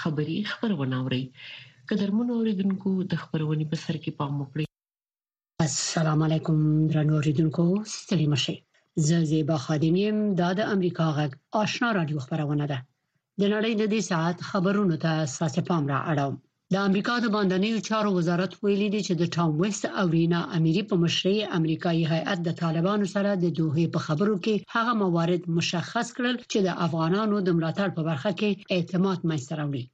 خبری خبرونه اورئ قدرمن اوریدونکو د خبرونې په سر کې پام وکړئ السلام علیکم درنو اوریدونکو ستړي مشئ زه زیبا خادمیم دا د امریکا غږ آشنا رادیو خبرونه ده د نړۍ د دې ساعت خبرونو ته ساسې پام را اړوم د امریکا د باندنیو چارو وزارت ویلي دی چې د ټام ویست او رینا اميري په مشرۍ امریکایي هیئت د طالبانو سره د دوه په خبرو کې هغه موارد مشخص کړل چې د افغانانو د ملاتړ په برخه کې اعتماد منځته راوړي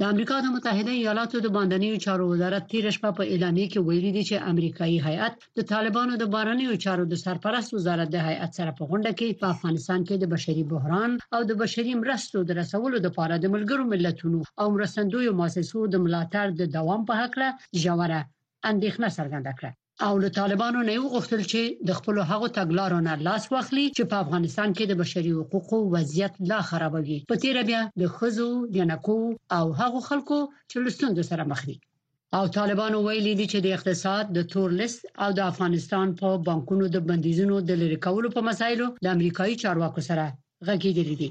د امریکا د متحده ایالاتو د باندنیو چارو وزارت تیر شپه په اعلامیه کې ویلي دي چې امریکایي هیئت د طالبانو د بارنیو چارو د سرپرست وزارت د هیئت سره په غونډه کې په افغانستان کې د بشري بحران او د بشري مرستو د رسولو لپاره د ملګرو ملتونو او مرستندویو مؤسسو د ملاتړ د دوام په حق له ژوره اندېښنه څرګنده کړه او له طالبانو نه وغوښتل چې د خپل هغو تګلارو نه لاس واخلي چې په افغانستان کې د بشري حقوقو وضعیت لا خرابوي په تیر بیا د خزو جنکو او هغو خلکو چې لستون د سره مخ دي او طالبانو ویلي دي چې د اقتصاد د تور لیست او د افغانستان په بانکونو د بندیزونو د لری کولو په مسایلو د امریکایي چارواکو سره غږیدلې دي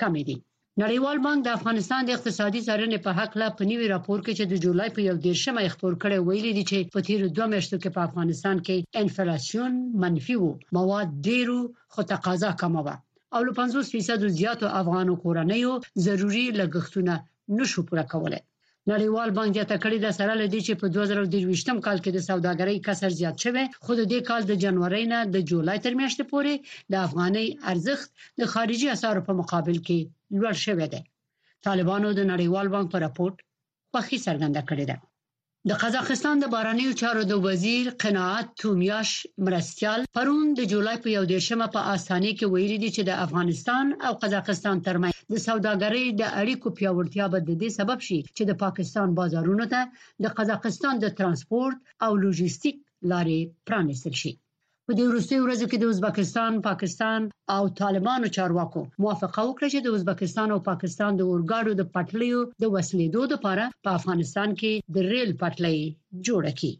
کمې دي. نړیوال بانک د افغانستان د اقتصادي څارنې په هکله په نوي راپور کې چې د جولای په یو دېرش مه یې خپور کړی، ویلي دي چې په تېرو دوه میاشتو کې په افغانستان کې انفلاسیون منفي و، مواد ډېر و، خو تقاضا کمه وه او له پنځوس فیصدو زیاتو افغانو کورنیو ضروري لګښتونه نه شو پوره کولای. نړیوال بانک زیاته کړې ده، سره له دې چې په دوه زره او درویشت کال کې د سوداګرۍ کسر زیات شوی، خو د دې کال د جنورۍ نه د جولای تر میاشتې پورې د افغانۍ ارزښت د خارجي اسعارو په مقابل کې لوړ شوی دی. طالبانو د نړیوال بانک په راپور خوښي څرګنده کړې ده. د قزاقستان د بهرنیو چارو د وزیر قناعت تومیاش مرستیال پرون د جولای په 11مه په استانه کې ویلي دي چې د افغانستان او قزاقستان ترمنځ د سوداګرۍ د اړیکو پیاوړتیا به د دې سبب شي چې د پاکستان بازارونو ته د قزاقستان د ترانسپورت او لوجستیک لارې پرانیستل شي په دې وروستیو ورځو کې د ازبکستان، پاکستان او طالبانو چارواکو موافقه وکړه چې د ازبکستان او پاکستان د اورګاډو د پټلیو د وسلیدو لپاره په افغانستان کې د ریل پټلۍ جوړه کړي.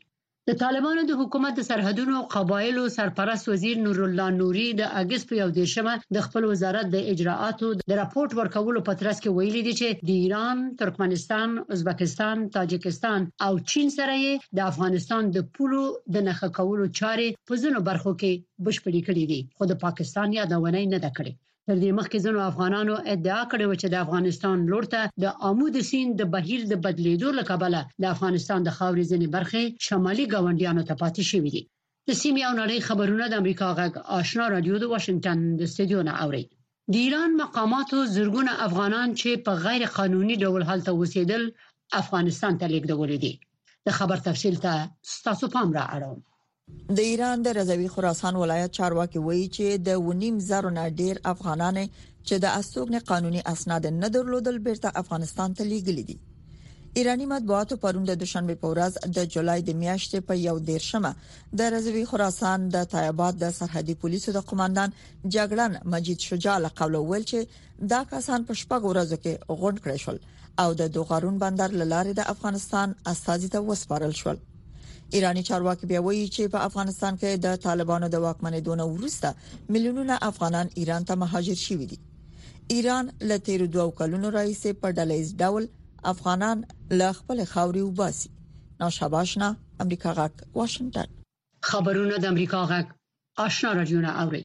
د طالبانو د حکومت د سرحدونو او قبایلو سرپرست وزیر نورالله نوري د اګست په 11مه د خپل وزارت د اجرااتو د راپورټ ورکولو په ترڅ کې ویلي دي چې د ایران، ترکمنستان، ازبکستان، تاجکستان او چین سره یې د افغانستان د پولو د نښه کولو چارې په ځینو برخو کې بشپړې کړې دي خو د پاکستان یادونه یې نه ده کړې. تر دې مخکې ځینو افغانانو ادعا کړې و چې د افغانستان لور ته د آمو د سیند د بهیر د بدلیدو له کبله د افغانستان د خاورې ځینې برخې شمالي ګاونډیانو ته پاتې شوې دي د سیمې او نړۍ خبرونه د امریکا غږ آشنا رادیو د واشنگټن د استودیو نه اوري د ایران مقاماتو زرګونه افغانان چې په غیر قانوني ډول هلته اوسېدل افغانستان ته لیږدولې دي د خبر تفصیل ته ستاسو پام را اړوم د ایران د رضوي خراسان ولایت چارواکي وایي چې د ونیم زرو نه ډیر افغانان چې د استوګنې قانوني اسناد نه درلودل بیرته افغانستان ته لیږلي دي ایرانی مطبوعاتو پرون د دوشنبه په ورځ د جولای د میاشتې په یو دیرشمه د رضوی خراسان د طیبات د سرحدي پولیسو د قوماندان جګړن مجید شجاع له قوله ویل چې دا کسان په شپږ ورځو کې غونډ کړي شول او د دوغارون بندر لارې د افغانستان استازي ته وسپارل شول ایرانی چارواکي بیا وایي چې په افغانستان کې د طالبانو د واکمنۍ دونه ورسته ملیونونه افغانان ایران ته مهاجر شوي دي ایران له تیر دوو کلونو راهیسې په ډلېز ډول افغانان له خپل خاوري وباسي نو شاباشنا امریکا غاک واشنگټن خبرونه د امریکا غاک آشنا رادیو نه اوري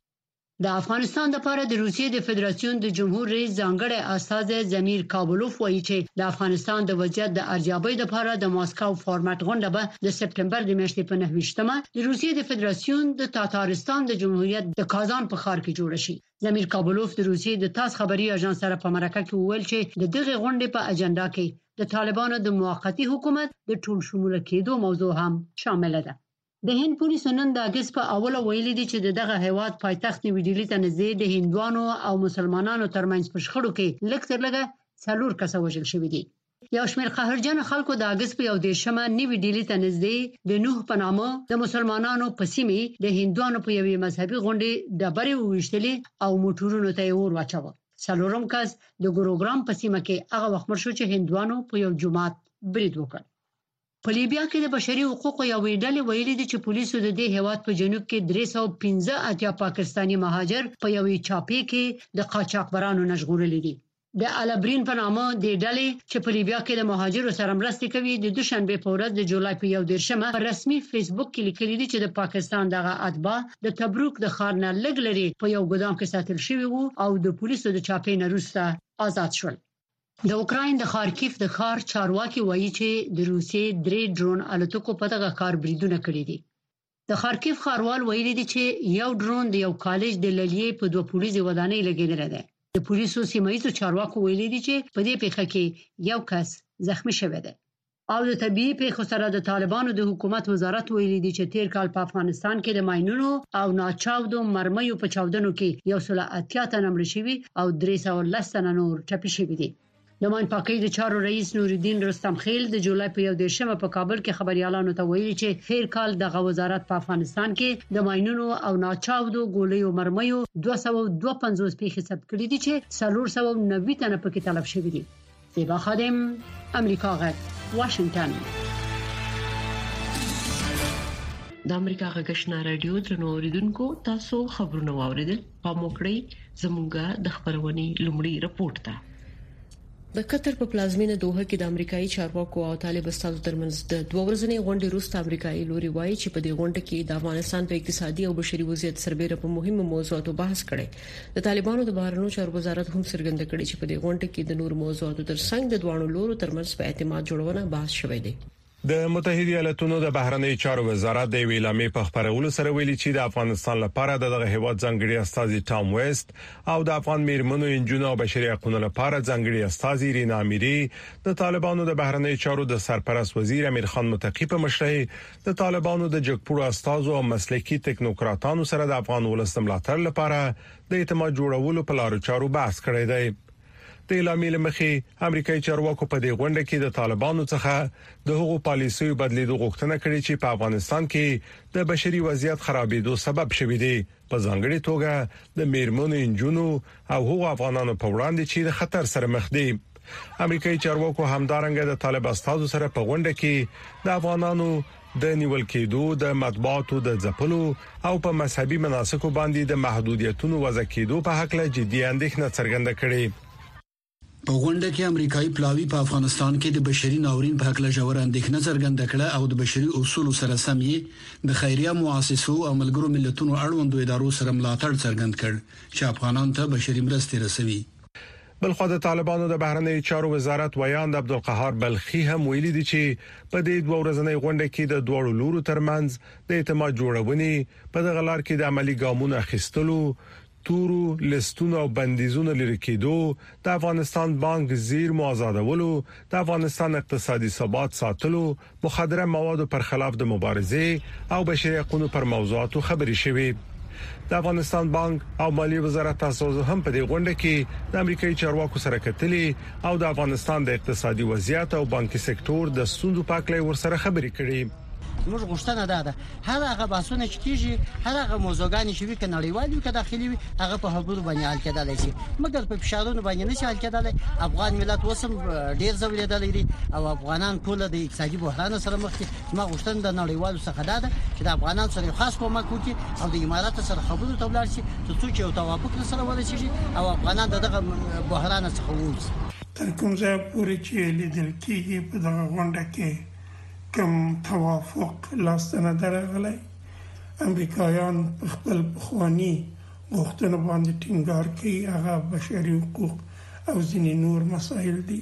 د افغانستان لپاره د روسیې د فدراسیون د جمهور رئیس ځانګړی استازی زمیر کابلوف وایي چې د افغانستان د وضعیت د ارزیابۍ لپاره د ماسکو فارمټ غونډه به د سپټمبر د میاشتې په 9مه د روسیې د فدراسیون د تاتارستان د جمهوریت د کازان په ښار کې جوړه شي زمیر کابلوف د روسیې د تاس خبري اژانس سره په مرکه کې وویل چې د دغه غونډې په اجنډا کې د طالبانو د موقتی حکومت د ټول شموله کېدو موضوع هم شامل ده د هند پولیسو نن د اګست په اوله ویلي دي چې د دغه هیواد پایتخت نیوي ډیلي ته نږدې د هندوانو او مسلمانانو ترمنځ په شخړو کې لږ تر لږه څلور کسه وژل شوي دي یو شمېر قهرجن خلکو د اګست په یو دیرشمه نیوي ډیلي ته نږدې د نوح په نامه د مسلمانانو په سیمه د هندوانو په یوې مذهبي غونډې ډبرې وویشتلې او موټرونو ته یې اور واچوه څلورم کس د ګروګرام په سیمه کې هغه وخت مړ شو چې هندوانو په یو جومات برید وکړ په لیبیا کې د بشري حقوقو یوې ډلې ویلي دي چې پولیسو د دې هېواد په جنوب کې درې سوه او پنځه اتیا پاکستاني مهاجر په یوې چاپې کې د قاچاقبرانو نه ژغورلي دي. د العبرین په نامه دې ډلې چې په لیبیا کې د مهاجرو سره مرستې کوي، د دوشنبې په ورځ د جولای په یو دېرش مه په رسمي فیسبوک کې لیکلي دي چې د پاکستان دغه اتباع د تبروک د ښار نه لږ لرې په یو ګدام کې ساتل شوي وو او د پولیسو د چاپې نه وروسته ازاد شول. د اوکراین د خارکیف د ښار چارواکي وایي چې د روسیې درې ډرون الوتکو په دغه ښار بریدونه کړي دي د خارکیف ښاروال ویلي دي چې یو ډرون د یو کالج د للیې په دوه پوړیزې ودانۍ لګیدلی دی د پولیسو سیمه ییزو چارواکو ویلي دي چې په دې پیښه کې یو کس زخمی شوی دی او د طبیعي پېښو سره د طالبانو د حکومت وزارت ویلي دي چې تېر کال په افغانستان کې د ماینونو او ناچاودو مرمیو په چاودنو کې یو سل اتیا تنه مړه شوي او درې سوه او لس تنه نور ټپي شوي دي د ماین پاکۍ د چارو رئیس نورالدین رستم خیل د جولای په یو دېرشمه په کابل کې خبریالانو ته ویلي چې تېر کال دغه وزارت په افغانستان کې د ماینونو او ناچاودو ګولیو مرمیو دوه سوه او دوه پنځوس پېښې ثبت کړې دي چې څلور سوه او نوي تنه پکې تلف شوي دي زیبا خادم امریکا غږ واشنگتن د امریکا غږشنا رادیو درنو اوریدونکو تاسو خبرونه واوریدل په موکړی زموږه د خبرونې لومړی رپورت ده د قطر په پلازمینه دوه کې د امریکایي چارواکو او طالب استادو ترمنځ د دوه ورځې غونډې وروسته امریکایي لوري وایي چې په دې غونډه کې د افغانستان په اقتصادي او بشري وضعیت سربېره په مهمو موضوعاتو بحث کړي د طالبانو د بهرنیو چارو وزارت هم څرګنده کړې چې په دې غونډه کې د نورو موضوعاتو ترڅنګ د دواړو لورو ترمنځ په اعتماد جوړونه بحث شوی دی. د متحدو ایالتونو د بهرنیو چارو وزارت د یوې اعلامیې په خپرولو سره ویلي چې د افغانستان لپاره د دغه هیواد ځانګړي استازي ټام ویست او د افغان میرمنو، انجونو او بشري حقوقو لپاره ځانګړي استازي رینا امیري د طالبانو د بهرنیو چارو د سرپرست وزیر امیرخان متقي په مشرۍ د طالبانو د جګپوړو استازو او مسلکي تکنوکراتانو سره د افغان ولس د ملاتړ لپاره د اعتماد جوړولو په لارو چارو بحث کړی دی د اعلامیې له مخې امریکایي چارواکو په دې غونډه کې د طالبانو څخه د هغو پالیسیو بدلیدو غوښتنه کړې چې په افغانستان کې د بشري وضعیت خرابېدو سبب شوې دي په ځانګړې توګه د میرمنو، انجونو او هغو افغانانو په وړاندې چې د خطر سره مخ دي. امریکایي چارواکو همدارنګه د طالب استادو سره په غونډه کې د افغانانو د نیول کېدو د مطبوعاتو د ځپلو او په مذهبي مناسکو باندې د محدودیتونو وضع کېدو په حق له جدي اندېښنه څرګنده کړې په غونډه کې امریکایي پلاوي په افغانستان کې د بشري ناورین په حق له ژور اندېښنه څرګنده کړه او د بشري اصولو سره سم یې د خیریه مؤسسو او ملګرو ملتونو اړوندو ادارو سره ملاتړ څرګند کړ چې افغانان ته بشري مرستې رسوي بلخوا د طالبانو د بهرنیو چارو وزارت ویاند عبدالقهار بلخي هم ویلي دي چې په دې دوه ورځنۍ غونډه کې د دواړو لورو ترمنځ د اعتماد جوړونې په دغه لار کې د عملی ګامونو اخیستلو تورو لستونو او بندیزونو لرې کېدو، د افغانستان بانک زیرمو ازادولو، د افغانستان اقتصادي ثبات ساتلو، مخدره موادو پر خلاف د مبارزې او بشري حقونو پر موضوعاتو خبرې شوې. د افغانستان بانک او مالیې وزارت استازو هم په دې غونډه کې د امریکایي چارواکو سره کتلي او د افغانستان د اقتصادي وضعیت او بانکي سکټور د ستونزو په اړه یې ورسره خبرې کړې. زموږ غوښتنه دا ده هر هغه باسونه چې کیږي هر هغه موضوعګانې چې وي که نړیوالي که داخلي وي هغه په خبرو باندې حل کېدلی شي مګر په فشارونو باندې نشي حل کېدلی افغان ملت وسم ډیر زولیدلی دی او افغانان ټول د اقتصادي بحران سره مخ دي ما غوښتنه د نړیوالو څخه دا ده چې د افغانان سره خاص کومک وکړي او د امارات سره خبرو ته ولاړ شي ترڅو چې یو توافق سره ورسیږي او افغانان دغه بحران څخه ووځي تر کوم ځای پورې چې لیدل کېږي په دغه غونډه کې کوم توافق لاس ته نه درغلی امریکایان په خپل پخوانی غوښتنو باندې ټینګار کوي هغه بشري حقوق او ځینې نور مسایل دي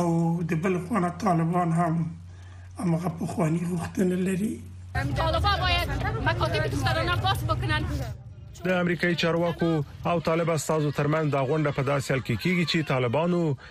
او د بل خوانه طالبان هم هغه پخوانی غوښتنه لري طالبان باید مکاتب دوستانه باس بکنن د امریکایي چارواکو او طالب استادو ترمنځ دا غونډه په داسې حال کې کیږي چې طالبانو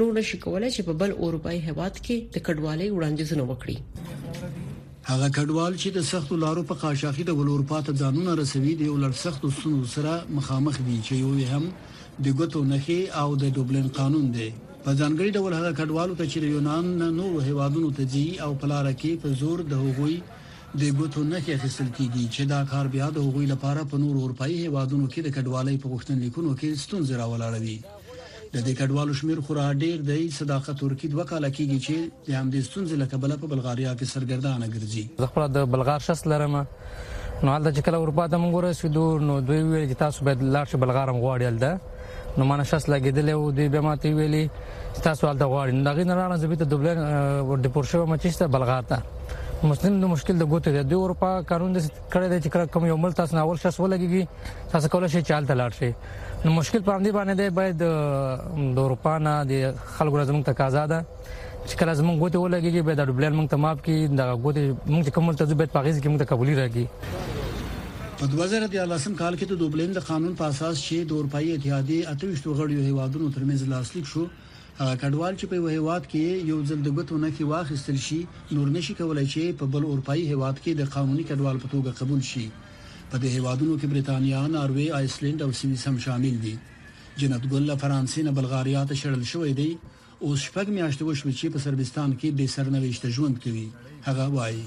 نور نشي کولای چې په بل اروپאי هواد کې د کډوالۍ وړاندیزونه وکړي هغه کډوال چې د سختو لارو په قاچاقي ډول اروپا ته ځانونه رسوي د یو لړ سختو ستونزو سره مخامخ دي چې یو یې هم د ګوتو نخي او د دوبلین قانون دی په ځانګړي ډول هغه کډوالو ته چې د یونان نه نورو هیوادونو ته ځي او په لار کې په زور د هغوی د ګوتو نخي اخیستل کیږي چې دا کار بیا د هغوی لپاره په نورو اروپאי هیوادونو کې د کډوالۍ په غوښتنلیکونو کې ستونزې راولاړوي د دې کډوالو شمیر خورا ډیر دی صداقت ترکی دوه کاله کیږي چې د همدې ستونزې له کبله په بلغاریا کې سرګردانه ګرځي زه خپل د بلغار شخص لرم نو هلته چې کله اروپا ته موږ ورسېدو نو دوی ویل چې تاسو باید لاړ شئ بلغار هم غواړي هلته نو ما نه شخص لګېدلی و دوی بیا ماته ویلي چې تاسو هلته غواړي نو د هغې نه راغلم زه بېرته دوبلین ډیپورټ شوم چېرته بلغار ته مسلم د مشکل د ګوتې دی دوی اروپا قانون داسې کړی دی چې کله کوم یو ملک تاسو نه اول شخص ولګيږي تاسو کولای شئ چې هلته لاړ شئ نو مشکل په همدې باندې دی باید د اروپا نه د خلکو راځم تقاضا ده چې کله زمونږ ګوتې ولګيږي به د ډوبلین موږ ته ماپ کی د ګوتې موږ کوم ملک ته به پاغیز کې موږ ته قبولي راکړي په 2013 کال کې د دوبلین د قانون په اساس چې د اروپאי اتحادیې 28 غړیو هیوادونو ترمنځ لاسلیک شو هغه کډوال چې په یوه هېواد کې یې یو ځل د ګوتو نښې واخیستل شي، نور نه شي کولای چې په بل اورپايي هېواد کې د قانوني کډوال په توګه قبول شي. په دې هېوادونو کې بریتانیا، ناروې، آیسلینډ او سویس هم شامل دي. جنت ګل له فرانسې نه بلغاریا ته شړل شوی دی، اوس شپږ میاشتې وشوې چې په صربستان کې بې سرنوشته ژوند کوي. هغه وايي.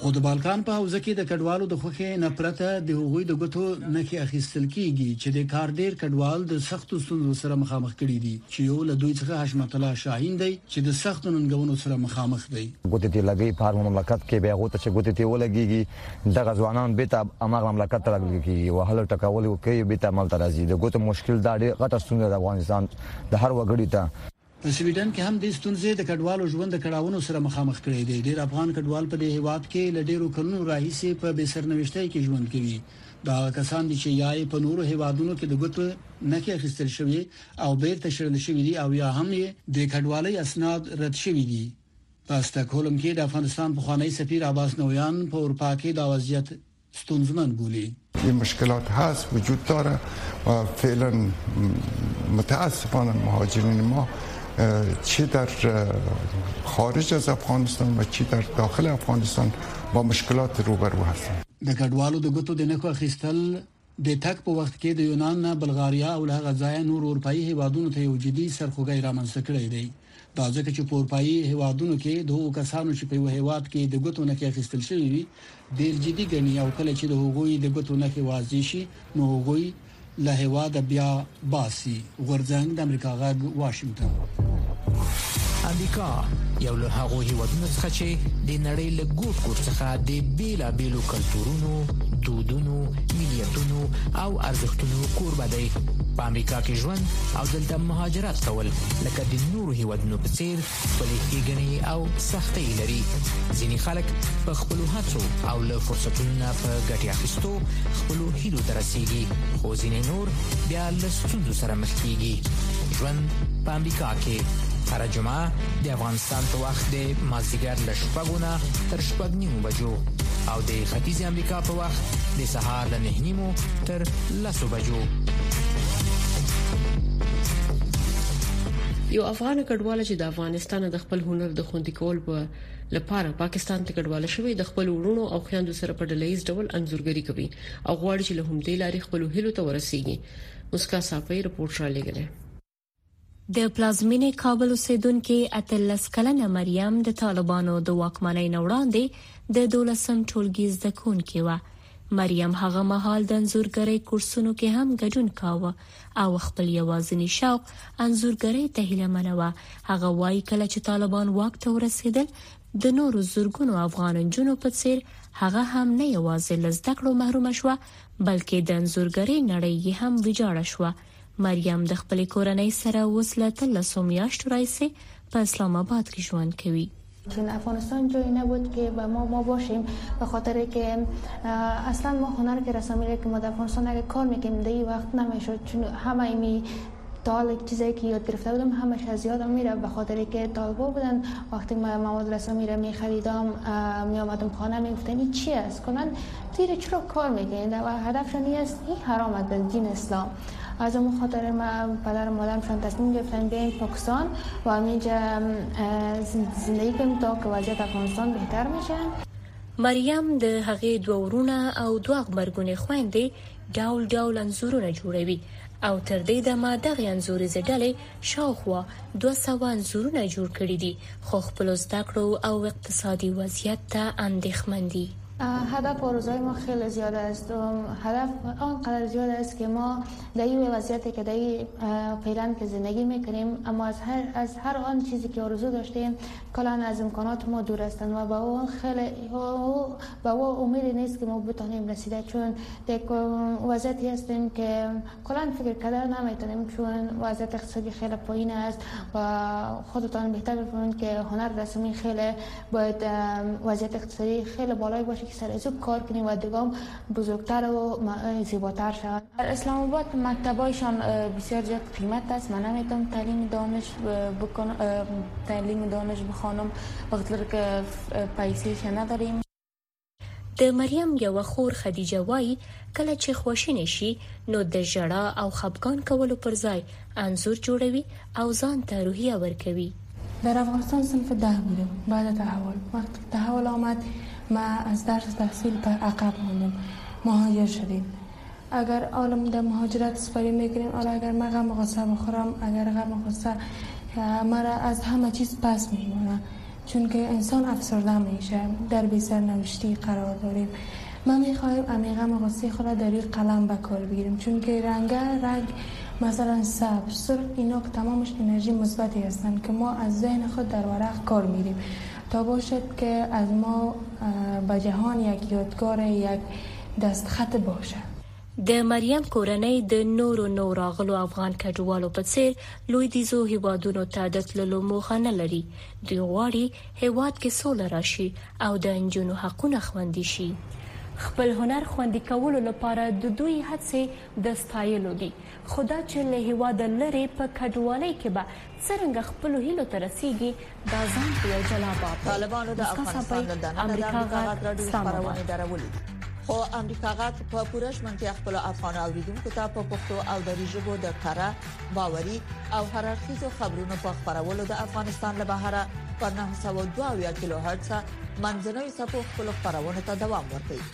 خو د بالکان په حوزه کې د کډوالو د خوښې نه پرته د هغوی د ګوتو نښې اخیستل کیږي چې د کار ډیر کډوال د سختو ستونزو سره مخامخ کړي دي چې یو له دوی څخه حشمت الله شاهین دی چې د سختو ننګونو سره مخامخ دی. ګوتې دې لګوي په هر مملکت کې بیا هغو ته چې ګوتې دې ولګیږي دغه ځوانان بیرته هماغه مملکت ته راګل کیږي وهل ټکول کوي بیرته هملته راځي د ګوتو مشکل دا ډیر غټه ستونزه ده افغانستان د هر وګړي ته. په سویډن کې هم دې ستونزې د کډوالو ژوند د کړاونو سره مخامخ کړی دی. ډېر افغان کډوال په دې هېواد کې له ډېرو کلونو راهیسې په بې سرنوشتۍ کې ژوند کوي. دا هغه کسان دي چې یا یې په نورو هېوادونو کې د ګوتو نښې اخیستل شوې او بېرته شړل شوي دي او یا هم یې د کډوالۍ اسناد رد شوي دي. په ستکهولم کې د افغانستان پخوانی سفیر عباس نویان په اروپا کې دا وضعیت ستونزمن بولي. یه مشکلات هست وجود داره و فعلا متاسفانه مهاجرین ما چه در خارج از افغانستان و چه در داخل افغانستان با مشکلات روبرو هستن د کډوالو د ګوتو د نخو اخیستل د تک په وخت کې د یونان نه بلغاریا او له غزا نور اروپאי هیوادونو ته یو جدي سرخوږی رامنځته کړی دی دا ځکه چې په اورپایي هیوادونو کې د هغو کسانو چې په یو هیواد کې د ګوتو نخې اخیستل شوی وي ډیر جدي ګڼي او کله چې د هغوی د ګوتو نخې واضح شي نو هغوی له هیواد بیا باسي غورځنګ د امریکا غږ واشنگټن امریکا یو له هغو هیوادونو څخه چې د نړۍ له ګوټ ګوټ څخه د بیلابیلو کلتورونو دودونو ملیتونو او ارزښتونو کوربه دی په امریکا کې ژوند او ته مهاجرت کول لکه د نورو هیوادونو په څیر خپلې ښېګڼې او سختۍ لري ځینې خلک په خپلو هڅو او له فرصتونو نه په ګټې اخیستو خپلو هیلو ته رسیږي خو ځینې نور بیا له ستونزو سره مخ کیږي ژوند په امریکا کې هر جمعه د افغانستان په وخت د مازیګر له شپږو نه تر شپږ نیمو بجو او د ختیځ امریکا په وخت د سهار له نهه نیمو تر سو بجو یو افغان کډواله چې د افغانستان د خپل هنر د خوندي کول په لپاره پاکستان ته کډواله شوې د خپل وړونو او خويندو سره په ډلېز ډول انزورګري کوي او غواړي چې له همدې لارې خپل هیلو ته ورسیږي مسکا صافي رپورټ را لګلې د پلازمینې کابل اوسیدونکې اتلس کلنه مریم د طالبانو د واکمنۍ نه وړاندې د دولسم ټولګي زده کوونکې وه. مریم هغه مهال د انځورګرۍ کورسونو کې هم ګډون کاوه او خپل یوازینی شوق انځورګرۍ ته هیله منه وه. هغه وایي کله چې طالبان واک ته ورسیدل د نورو زرګونو افغان انجونو په څیر هغه هم نه یوازې له زده کړو محرومه شوه بلکې د انځورګرۍ نړۍ یې هم ویجاړه شوه. مریم د خپلې کورنۍ سره اوس له تلسو میاشتو راهیسې په اسلام آباد کې ژوند کوي. چون افغانستان جایی نبود که به ما ما باشیم به خاطر که اصلا ما هنر که رسامی را که ما در افغانستان اگر کار میکنیم در این وقت نمیشد چون همه ایمی تال چیزایی که یاد گرفته بودم همش از یادم میره به خاطر که طالبا بودن وقتی ما مواد رسامی را میخریدم میامدم خانه میگفتن این چی است کنن تیره چرا کار میکنید و هدف شنی است این حرام است در دین اسلام از اون خاطر ما پدر مادرم شان تصمیم گرفتن بیایم پاکستان و همینجا زندگی کنیم تا که وضعیت افغانستان بهتر میشه مریم د هغې دوه ورونه او دوه غبرګونې خويندې ډول ډول انزورونه جوړوي او تر دې دمه دغه انزوري زډلې شاوخوا دوه سوه انځورونه جوړ کړي دي، خو خپلو زده کړو او اقتصادي وضعیت ته اندېښمن دي. هدف آرزوهای ما خیلی زیاد است هدف آنقدر زیاد است که ما در این وضعیتی که در این فعلا که زندگی میکنیم اما از هر از هر آن چیزی که آرزو داشتیم کلا از امکانات ما دور هستند و به او خیلی به او امیدی نیست که ما بتانیم رسیده چون در وضعیتی هستیم که کلا فکر کردن نمیتونیم چون وضعیت اقتصادی خیلی پایین است و خودتان بهتر بفهمید که هنر رسمی خیلی باید وضعیت اقتصادی خیلی بالای باشه که سرزوب کار کنیم و دیگام بزرگتر و زیباتر شود اسلام آباد مکتبایشان بسیار زیاد قیمت است من نمیتونم تعلیم دانش بکنم تعلیم دانش بخوانم وقتی که پیسه نداریم د مریم یوه خور خدیجه وایي کله چې خواشینې شي نو د ژړا او خپګان کولو پر ځای انځور جوړوي او ځان ته روحیه ورکوي در افغانستان صنف ده بودم بعد تحول وقت تحول آمد ما از درس تحصیل پر عقب ماندم مهاجر شدیم اګر آلم د مهاجرت سپری میکنیم آلا اګر مه غم غصه بخورم اګر غم غصه مرا از همه چیز پس میمانه چون که انسان افسرده میشه در بی سرنوشتی قرار داریم ما میخواهیم امی غم غصه خورا در این قلم به کار بگیریم چون که رنگه رنگ مثلا سبز سرخ اینا که تمامش انرژی مثبتی هستند که ما از ذهن خود در ورق کار میریم تا باشد که از ما به جهان یک یادگار یک دستخط باشه. د مریم کورنۍ د نورو نو راغلو افغان کډوالو په څیر لویدیځو هیوادونو ته د تللو موخه نه لري دوی غواړي هیواد کې سوله راشي او د انجونو حقونه خوندي شي خپل هنر خوندي کولو لپاره د دوی هڅې د ستایلو دي خو دا چې له هېواده لرې په کډوالۍ کې به څرنګه خپلو هیلو ته رسېږي دا ځان ته یو جلا باب دی. طالبانو د افغانستان له دننه د امریکا غږ راډیو خپرونې درولي، خو امریکا غږ په پوره ژمنتیا خپلو افغان اوریدونکو ته په پښتو او دري ژبو د کره، باوري او هر اړخیزو خبرونو په خپرولو د افغانستان له بهره په 902 اویا کیلو هرتز منځنیو څپو خپلو خپرونو ته دوام ورکوي.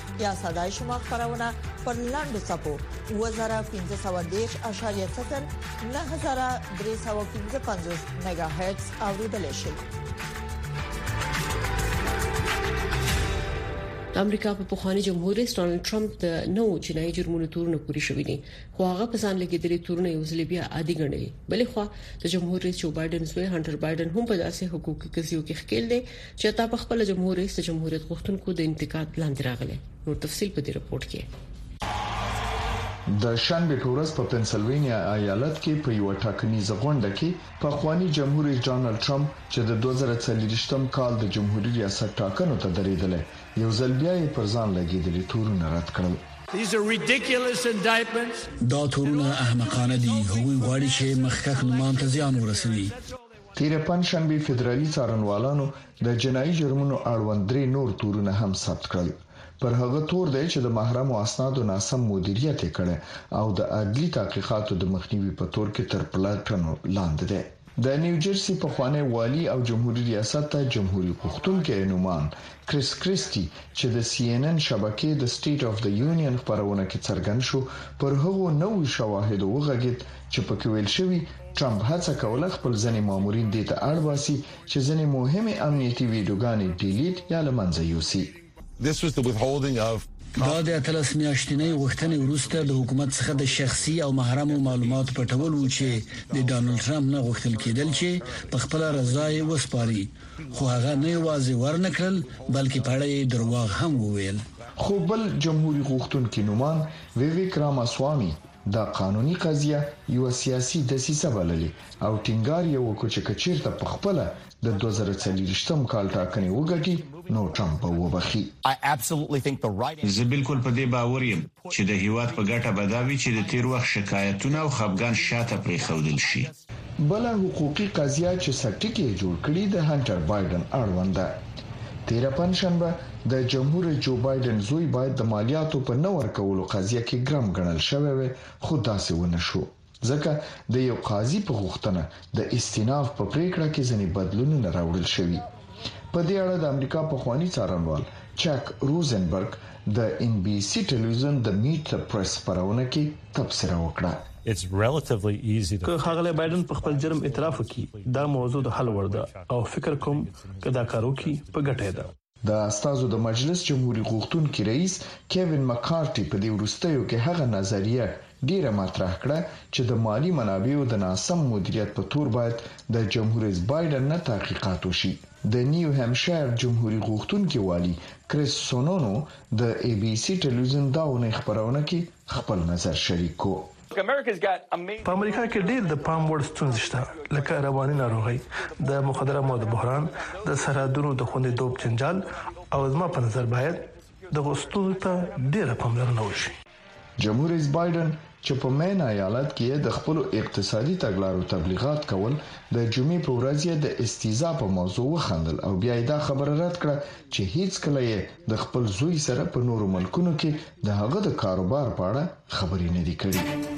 یا ساده شما خبرونه پر لاندو صفو 2015.0 9315 میگا هرتز اوریدل شي د امریکا په پخوانی جمهور رئیس ډونالد ټرمپ د نو جنایي جرمونو تورونه پوری شوې دي خو هغه په ځان لګیدلې تورونه یو ځل بیا عادي ګڼلې بلې خو د جمهور رئیس جو بایدن زوی هانټر بایدن هم په داسې حقوقي قضیو کې ښکیل دی چې تا په خپل جمهور رئیس د جمهوریت غوښتونکو د انتقاد لاندې راغلی نور تفصیل په دې رپورت کې د شنبې په ورځ په پنسلوانیا ایالت کې په یو ټاکنیزه غونډه کې پخوانی جمهور رئیس ډونالد ټرمپ چې د 2024م کال د جمهوریت ریاست ټاکنو ته درېدلی یو ځل بیا یې پر ځان لګیدلي تورونه رد کړل دا تورونه احمقانه دي هغوی غواړي چې مخکښ نومان ته زیان ورسوي تېره پنجشنبه فدرالي څارنوالانو د جنایي جرمونو اړوند درې نور تورونه هم ثبت کړل پر هغه تور دی چې د محرم او اسنادو ناسم مدیریت یې کړي او د عدلي تحقیقاتو د مخنیوي په تور کې تر پلټنو لاندې دی د نیوجرسي پخوانی والي او جمهوري ریاست ته جمهوري غوښتونکی نومان کریس کریسټي چې د سي ان ان شبکې د سټیټ اف د یونین خپرونه کې څرګند شو، پر هغو نویو شواهدو وغږید چې پکې ویل شوي ټرمپ هڅه کوله خپل ځینې مامورین دې ته اړ باسي چې ځینې مهمې امنیتي ویډیوګانې ډیلیټ یا له منځه یوسي. دا د اتلس میاشتنۍ غوښتنې وروسته د حکومت څخه د شخصي او محرمو معلوماتو پټول وو چې د ډانلډ ټرمپ نه غوښتل کیدل چې په خپله رضا یې وسپاري. خو هغه نه یوازې ورنه کړل، بلکې په اړه یې درواغ هم وویل. خو بل جمهوري غوښتونکي نوماند ویویک راماسوامي دا قانوني قضیه یوه سیاسي دسیسه بللې او ټینګار یې وکړ چې که چیرته په خپله د دوه زره څلویشتم کال ټاکنې وګټي، نو ټرمپ به وبخښي. زه بلکل په دې باور یم چې د هیواد په ګټه به دا وي چې د تیر وخت شکایتونه او خپګان شاته پریښودل شي. بله حقوقي قضیه چې سرټکی یې جوړ کړي د هنټر بایډن اړوند ده. تیره پنجشنبه د جمهور رئیس جو بایډن زوی باید د مالیاتو په نه ورکولو قضیه کې ګرم ګڼل شوی وای خو داسې ونه شو ځکه د یو قاضي په غوښتنه د استیناف په پریکړه کې ځینې بدلونونه راوړل شوي. په دې اړه د امریکا پخوانی څارنوال چک روزنبرګ د ان بي سي ټلویزیون د میټ د پریس خبرونه کې تبصره وکړه. که ښاغلی بایډن په خپل جرم اعتراف وکړي، دا موضوع د حل وړ ده او فکر کوم که دا کار وکړي، په ګټه یې ده. د استازو د مجلس جمهوري غوښتونکي رئیس کیوین مکارټي په دې وروستیو کې هغه نظریه ډېره مطرح کړه چې د مالي منابعو د ناسم مدیریت په تور باید د جمهوررئیس بایډن نه تحقیقات وشي. د نیو همپشایر جمهوري غوښتونکي والي کریس سونونو د ای بي سي ټلویزیون دا اونۍ خپرونه کې خپل نظر شریک کړو. په امریکا کې ډېر د پام وړ ستونزې شته، لکه رواني ناروغۍ، د مخدره موادو بحران، د سرحدونو د خوندیتوب جنجال او زما په نظر باید دغو ستونزو ته ډېره پاملرنه وشي. جمهور رئیس بایډن چې په مین ایالت کې یې د خپلو اقتصادي تګلارو تبلیغات کول د جمعې په ورځ یې د استیزا په موضوع وخندل او بیا یې دا خبره رد کړه چې هیڅ کله یې د خپل زوی سره په نورو ملکونو کې د هغه د کاروبار په اړه خبرې نه دي کړې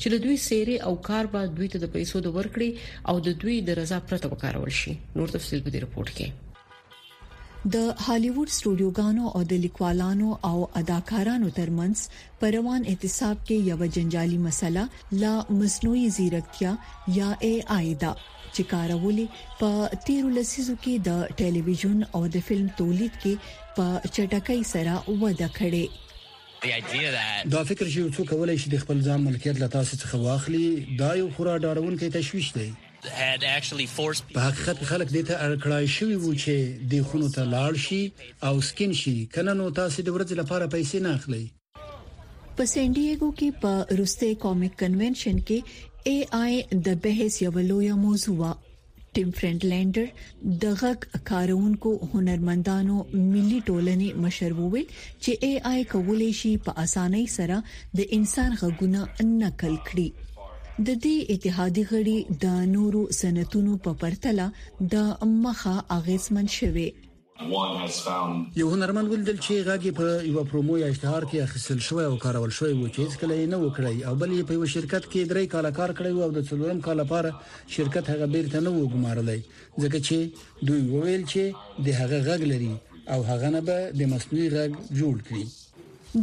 چې د دوی سیرې او کار به دوی ته د پیسو د ورکړي او د دوی د رضا پرته وکارول شي نور تفصيل په دې رپورت کې د هالیووډ سټوډیوګانو او د لیکوالانو او اداکارانو ترمنځ په روان اعتصاب کې یو جنجالي مسله لا مصنوعي ځیرکتیا یا ای آی ده چې کارولې په تیر لسیزو کې د ټلویزیون او د فلم تولید کې په چټکۍ سره وده کړې دا فکر چې یو څوک کولای شي د خپل ځان ملکیت له تاسو څخه واخلي دا یو خورا ډارونکی تشویش دی په حقیقت کې خلک دې ته اړ کړای شوی وو چې د خونو ته لاړ شي او سکین شي کنه نو تاسو د ورځې لپاره پیسې نه اخلي په سان ډیګو کې په روسي کامیک کنونشن کې اي آی د بحث یو لوی موضوع و ټیم فرندلندر د غږ کارونکو هنرمندانو ملي ټولنې مشر وویل چې اي آی کولای شي په اسانۍ سره د انسان غږونه نقل کړي د دې اتحادي غړي د نورو صنعتونو په پرتله د مخه اغیزمن شوی یو هنرمند ولیدل چې غږ یې په یوه پرومو یا اشتهار کې اخیستل شوی او کارول شوی و چې هیڅکله یې نه و کړی او بل یې په یوه شرکت کې درې کاله کار کړی و او د څلورم کال لپاره شرکت هغه بیرته نه و ګمارلی ځکه چې دوی وویل چې د هغه غږ لري او هغه نه به د مصنوعي غږ جوړ کړي.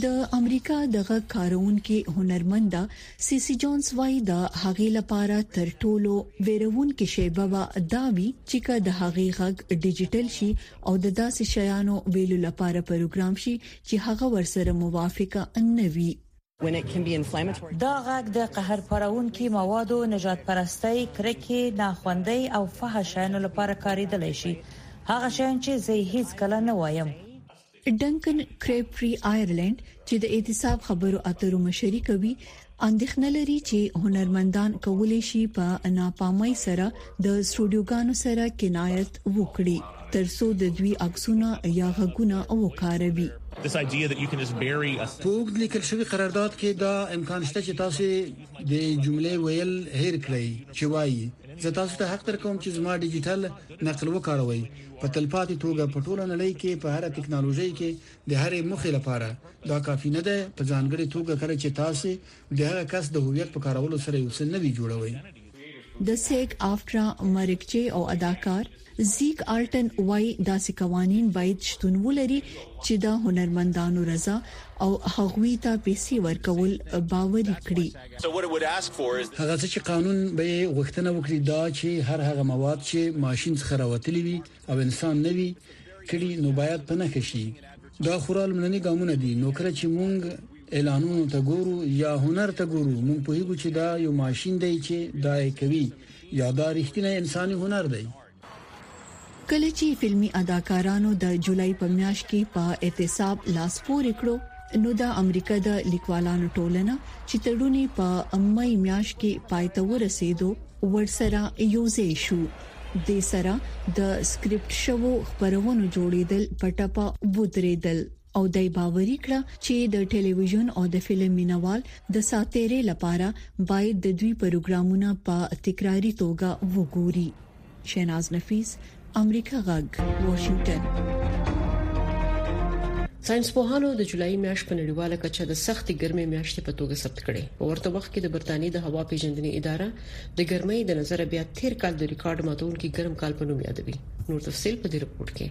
د امریکا د غږ کارونکې هنرمنده سیسي جونز وايي، د هغې لپاره تر ټولو ویروونکې شیبه به دا وي چې که د هغې غږ ډیجیټل شي او د داسې شیانو ویلو لپاره پروګرام شي چې هغه ورسره موافق نه وي. دا غږ د قهر پاروونکو موادو، نژاد پرستۍ، کرکې، ناخوندۍ او فحش شیانو لپاره کاریدلی شي، هغه شیان چې زه یې هیڅکله نه وایم. ډنکن کریپري آیرلنډ چې د اعتصاب خبرو اترو مشري کوي اندېښنه لري چې هنرمندان کولی شي په ناپامۍ سره د سټوډیوګانو سره کنایت وکړي ترڅو د دوی عکسونه یا غږونه وکاروي په اوږد لیکل شوی قرارداد کې دا امکان شته چې تاسو د جملې ویل هیر کړئ چې وایي زه تاسو ته حق درکوم چې زما ډیجیټل نقل وکاروئ په تلپاتې توګه په ټوله نړۍ کې په هره تکنالوژۍ کې د هرې موخې لپاره دا کافي نه دی، په ځانګړې توګه کله چې تاسې د هغه کس د هویت په کارولو سره یو څه نوي جوړوئ. د سیګ آفټرا مرکچي او اداکار زیک آلټن وايي، داسې قوانین باید شتون ولري چې د هنرمندانو رضا او هغوی ته پیسې ورکول باوري کړي. هغه څه چې قانون به یې غوښتنه وکړي دا چې هر هغه مواد چې ماشین څخه راوتلي وي او انسان نه وي کړي نو باید په نښه شي. دا خورا لومړني ګامونه دي، نو کله چې موږ اعلانونو ته ګورو یا هنر ته ګورو موږ پوهیږو چې دا یو ماشین دی چې دا یې کوي یا دا ریښتینی انساني هنر دی. کله چې فلمي اداکارانو د جولای په میاشت کې په اعتصاب لاس پورې کړو نو د امریکا د لیکوالانو ټولنه چې تړونی په مې میاشت کې پای ته ورسېدو ورسره یوځای شو د سره د سکرپټ شوو خبرونو جوړیدل پټپا بودریدل او دای باوري کړ چې د ټلویزیون او د فلم مینوال د ساتیري لپاره باید د دوی پروګرامونه په تکراری توګه وګوري شیناز نفیس امریکا غږ واشنگټن ساينسپوهانو د جولای میاشت په نړیواله کچه د سختې ګرمۍ میاشتې په توګه ثبت کړې په ورته وخت کې د برتانیې د هوا پیژندنې اداره د ګرمۍ د نظر بیا تیر کال د ریکارډ ماتونکو ګرم کال په نوم یادوي نور تفصيل په دې رپورت کې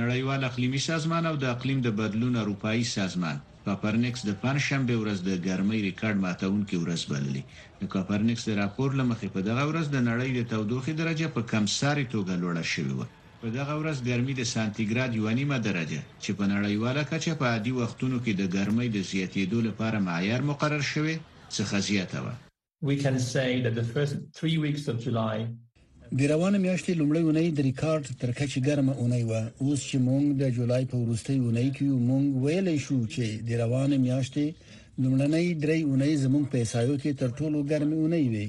نړیوال اقلیمي سازمان او د اقلیم د بدلون اروپايي سازمان کاپرنیکس د پنجشنبې ورځ د ګرمۍ ریکارډ ماتونکې ورځ بللې. د کاپرنیکس د راپور له مخې، په دغه ورځ د نړۍ د تودوخې درجه په کم سارې توګه لوړه شوې وه. په دغه ورځ ګرمي د سانتي ګراد یوه نیمه درجه، چې په نړیواله کچه په عادي وختونو کې د ګرمۍ د زیاتېدو لپاره معیار مقرر شوی، څخه زیاته وه. د روانه میاشتې لومړۍ اونۍ د ریکارډ تر کچې ګرمه اونۍ وه. اوس چې موږ د جولای په وروستۍ اونۍ کې یو، موږ ویلی شو چې د روانه میاشتې لومړنۍ درې اونۍ زموږ په احصایو کې تر ټولو ګرمې اونۍ وې.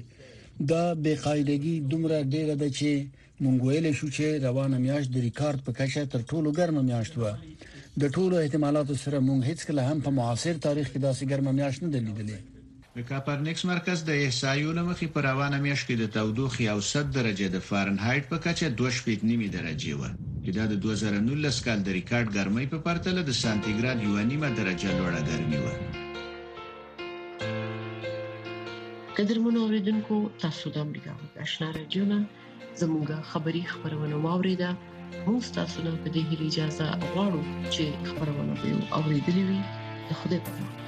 دا بې قاعدګي دومره ډېره ده چې مونږ ویلی شو چې روانه میاشت د ریکارد په کچه تر ټولو ګرمه میاشت وه. د ټولو احتمالاتو سره مونږ هیڅ کله هم په معاصر تاریخ کې داسې ګرمه میاشت نه ده لیدلې. د کاپرنیکس مرکز د احصایو له مخې په روانه میاشت کې د تودوخې اوسط درجه د فارنهایټ په کچه دوه شپېت نیمې درجې وه چې دا د دوه زره نولس کال د ریکارد ګرمۍ په پرتله د سانتي ګراد یوه نیمه درجه لوړه ګرمي وه. قدرمنو اوریدونکو تاسو د امریکا غږ آشنا رادیو نه زموږه خبری خبرونه واوریده موږ تاسو ته په دې هیله اجازه غواړو چې خبرونه به اوریدلې وي د خوده په امان